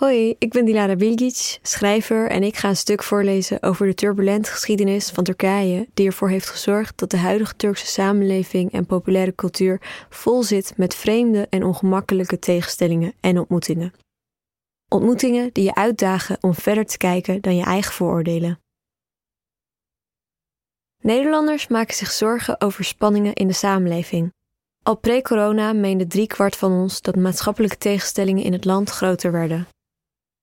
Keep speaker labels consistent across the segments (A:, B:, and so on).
A: Hoi, ik ben Dilara Bilgic, schrijver en ik ga een stuk voorlezen over de turbulente geschiedenis van Turkije die ervoor heeft gezorgd dat de huidige Turkse samenleving en populaire cultuur vol zit met vreemde en ongemakkelijke tegenstellingen en ontmoetingen. Ontmoetingen die je uitdagen om verder te kijken dan je eigen vooroordelen. Nederlanders maken zich zorgen over spanningen in de samenleving. Al pre-corona meende driekwart van ons dat maatschappelijke tegenstellingen in het land groter werden.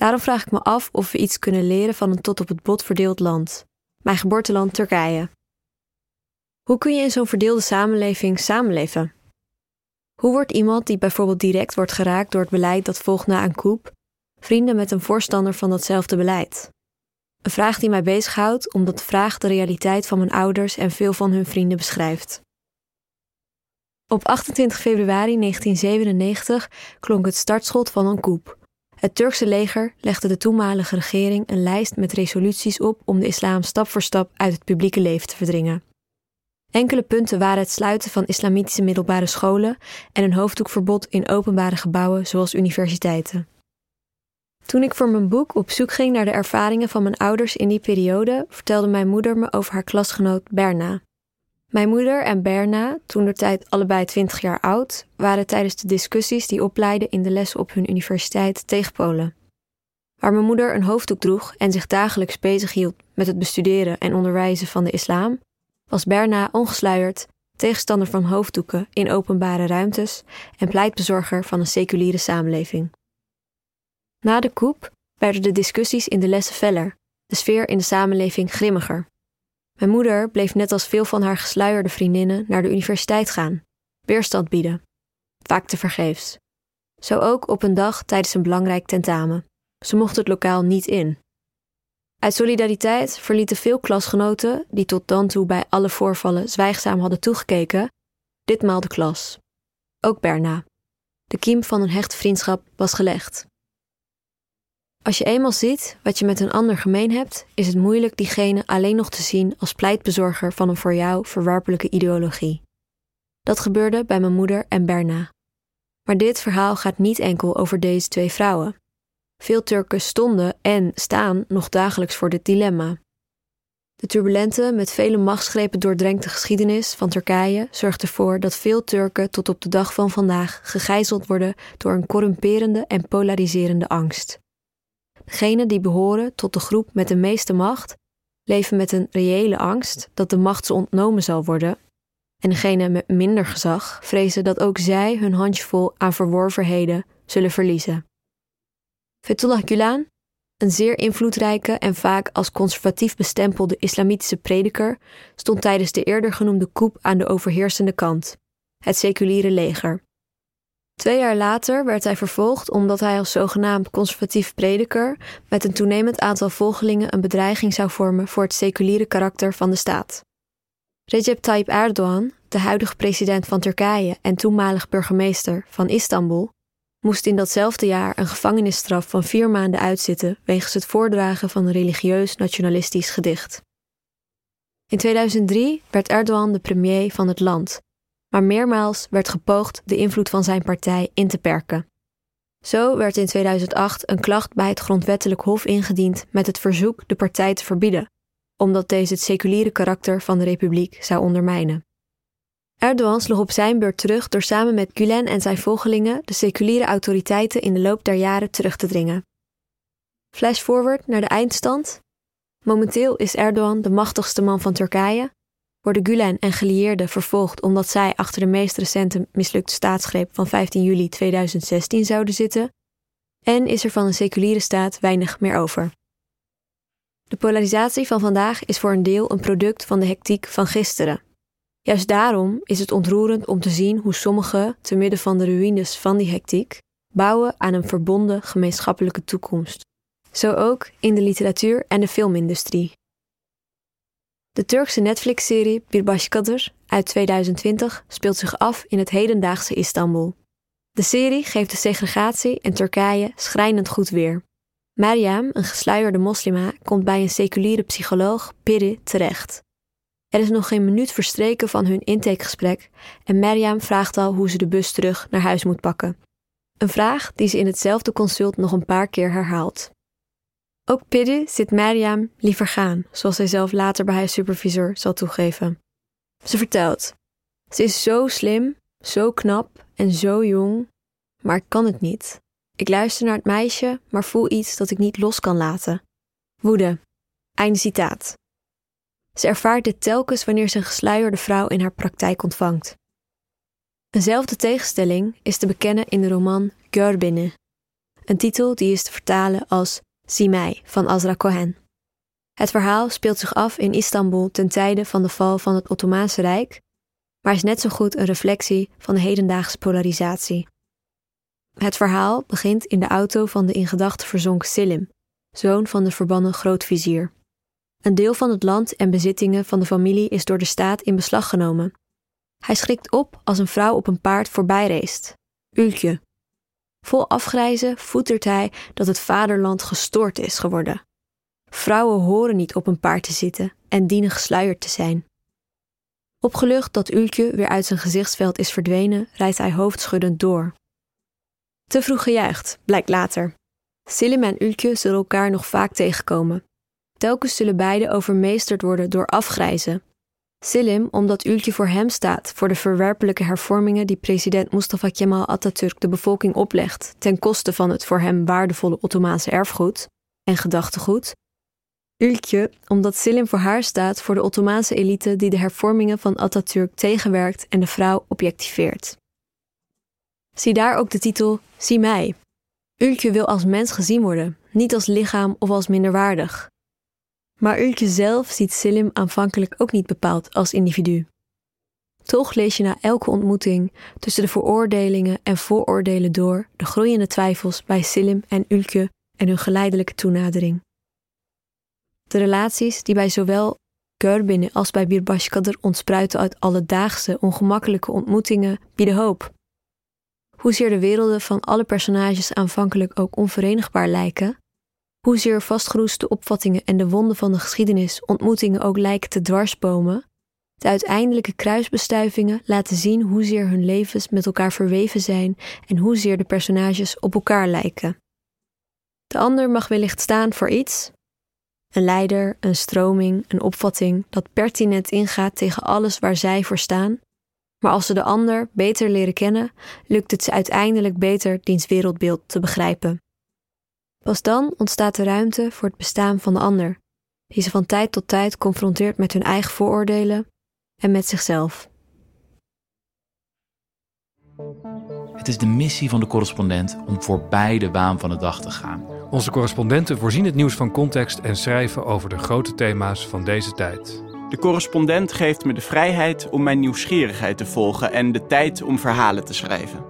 A: Daarom vraag ik me af of we iets kunnen leren van een tot op het bot verdeeld land, mijn geboorteland Turkije. Hoe kun je in zo'n verdeelde samenleving samenleven? Hoe wordt iemand die bijvoorbeeld direct wordt geraakt door het beleid dat volgt na een coup, vrienden met een voorstander van datzelfde beleid? Een vraag die mij bezighoudt omdat de vraag de realiteit van mijn ouders en veel van hun vrienden beschrijft. Op 28 februari 1997 klonk het startschot van een coup. Het Turkse leger legde de toenmalige regering een lijst met resoluties op om de islam stap voor stap uit het publieke leven te verdringen. Enkele punten waren het sluiten van islamitische middelbare scholen en een hoofddoekverbod in openbare gebouwen zoals universiteiten. Toen ik voor mijn boek op zoek ging naar de ervaringen van mijn ouders in die periode, vertelde mijn moeder me over haar klasgenoot Berna. Mijn moeder en Berna, toen de tijd allebei 20 jaar oud, waren tijdens de discussies die opleidden in de lessen op hun universiteit tegen Polen. Waar mijn moeder een hoofddoek droeg en zich dagelijks bezighield met het bestuderen en onderwijzen van de islam, was Berna ongesluierd, tegenstander van hoofddoeken in openbare ruimtes en pleitbezorger van een seculiere samenleving. Na de coup werden de discussies in de lessen feller, de sfeer in de samenleving grimmiger. Mijn moeder bleef net als veel van haar gesluierde vriendinnen naar de universiteit gaan, weerstand bieden. Vaak te vergeefs. Zo ook op een dag tijdens een belangrijk tentamen. Ze mocht het lokaal niet in. Uit solidariteit verlieten veel klasgenoten, die tot dan toe bij alle voorvallen zwijgzaam hadden toegekeken, ditmaal de klas. Ook Berna. De kiem van een hechte vriendschap was gelegd. Als je eenmaal ziet wat je met een ander gemeen hebt, is het moeilijk diegene alleen nog te zien als pleitbezorger van een voor jou verwerpelijke ideologie. Dat gebeurde bij mijn moeder en Berna. Maar dit verhaal gaat niet enkel over deze twee vrouwen. Veel Turken stonden en staan nog dagelijks voor dit dilemma. De turbulente, met vele machtsgrepen doordrenkte geschiedenis van Turkije zorgt ervoor dat veel Turken tot op de dag van vandaag gegijzeld worden door een corrumperende en polariserende angst. Degenen die behoren tot de groep met de meeste macht leven met een reële angst dat de macht ze ontnomen zal worden. En degenen met minder gezag vrezen dat ook zij hun handjevol aan verworvenheden zullen verliezen. Fethullah Gulen, een zeer invloedrijke en vaak als conservatief bestempelde islamitische prediker, stond tijdens de eerder genoemde coup aan de overheersende kant, het seculiere leger. Twee jaar later werd hij vervolgd omdat hij als zogenaamd conservatief prediker met een toenemend aantal volgelingen een bedreiging zou vormen voor het seculiere karakter van de staat. Recep Tayyip Erdogan, de huidige president van Turkije en toenmalig burgemeester van Istanbul, moest in datzelfde jaar een gevangenisstraf van vier maanden uitzitten wegens het voordragen van een religieus nationalistisch gedicht. In 2003 werd Erdogan de premier van het land maar meermaals werd gepoogd de invloed van zijn partij in te perken. Zo werd in 2008 een klacht bij het Grondwettelijk Hof ingediend met het verzoek de partij te verbieden, omdat deze het seculiere karakter van de republiek zou ondermijnen. Erdogan sloeg op zijn beurt terug door samen met Gulen en zijn volgelingen de seculiere autoriteiten in de loop der jaren terug te dringen. Flash forward naar de eindstand. Momenteel is Erdogan de machtigste man van Turkije worden Gulen en gelieerden vervolgd omdat zij achter de meest recente mislukte staatsgreep van 15 juli 2016 zouden zitten, en is er van een seculiere staat weinig meer over. De polarisatie van vandaag is voor een deel een product van de hectiek van gisteren. Juist daarom is het ontroerend om te zien hoe sommigen, te midden van de ruïnes van die hectiek, bouwen aan een verbonden gemeenschappelijke toekomst. Zo ook in de literatuur en de filmindustrie. De Turkse Netflix-serie Birbashkadır uit 2020 speelt zich af in het hedendaagse Istanbul. De serie geeft de segregatie in Turkije schrijnend goed weer. Mariam, een gesluierde moslima, komt bij een seculiere psycholoog, Piri, terecht. Er is nog geen minuut verstreken van hun intakegesprek en Mariam vraagt al hoe ze de bus terug naar huis moet pakken. Een vraag die ze in hetzelfde consult nog een paar keer herhaalt. Ook Pidde zit Mariam liever gaan, zoals zij zelf later bij haar supervisor zal toegeven. Ze vertelt: Ze is zo slim, zo knap en zo jong, maar ik kan het niet. Ik luister naar het meisje, maar voel iets dat ik niet los kan laten. Woede. Einde citaat. Ze ervaart dit telkens wanneer ze een gesluierde vrouw in haar praktijk ontvangt. Eenzelfde tegenstelling is te bekennen in de roman Görbine, een titel die is te vertalen als Zie mij van Azra Cohen. Het verhaal speelt zich af in Istanbul ten tijde van de val van het Ottomaanse Rijk, maar is net zo goed een reflectie van de hedendaagse polarisatie. Het verhaal begint in de auto van de in gedachten verzonken Selim, zoon van de verbannen grootvizier. Een deel van het land en bezittingen van de familie is door de staat in beslag genomen. Hij schrikt op als een vrouw op een paard voorbijreest. Ulkje. Vol afgrijzen voetert hij dat het vaderland gestoord is geworden. Vrouwen horen niet op een paard te zitten en dienen gesluierd te zijn. Opgelucht dat Ulkje weer uit zijn gezichtsveld is verdwenen, rijdt hij hoofdschuddend door. Te vroeg gejuicht, blijkt later. Silim en Ulkje zullen elkaar nog vaak tegenkomen. Telkens zullen beide overmeesterd worden door afgrijzen. Silim omdat Ultje voor hem staat voor de verwerpelijke hervormingen die president Mustafa Kemal Atatürk de bevolking oplegt ten koste van het voor hem waardevolle Ottomaanse erfgoed en gedachtegoed. Ultje omdat Silim voor haar staat voor de Ottomaanse elite die de hervormingen van Atatürk tegenwerkt en de vrouw objectiveert. Zie daar ook de titel Zie mij. Ultje wil als mens gezien worden, niet als lichaam of als minderwaardig. Maar Ultje zelf ziet Selim aanvankelijk ook niet bepaald als individu. Toch lees je na elke ontmoeting tussen de veroordelingen en vooroordelen door de groeiende twijfels bij Selim en Ulke en hun geleidelijke toenadering. De relaties die bij zowel Görbin als bij Birbashkader ontspruiten uit alledaagse, ongemakkelijke ontmoetingen bieden hoop. Hoezeer de werelden van alle personages aanvankelijk ook onverenigbaar lijken, Hoezeer vastgeroeste opvattingen en de wonden van de geschiedenis ontmoetingen ook lijken te dwarsbomen, de uiteindelijke kruisbestuivingen laten zien hoezeer hun levens met elkaar verweven zijn en hoezeer de personages op elkaar lijken. De ander mag wellicht staan voor iets, een leider, een stroming, een opvatting dat pertinent ingaat tegen alles waar zij voor staan, maar als ze de ander beter leren kennen, lukt het ze uiteindelijk beter diens wereldbeeld te begrijpen. Pas dan ontstaat de ruimte voor het bestaan van de ander, die ze van tijd tot tijd confronteert met hun eigen vooroordelen en met zichzelf.
B: Het is de missie van de correspondent om voorbij de waan van de dag te gaan.
C: Onze correspondenten voorzien het nieuws van context en schrijven over de grote thema's van deze tijd.
D: De correspondent geeft me de vrijheid om mijn nieuwsgierigheid te volgen en de tijd om verhalen te schrijven.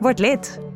E: Word lid.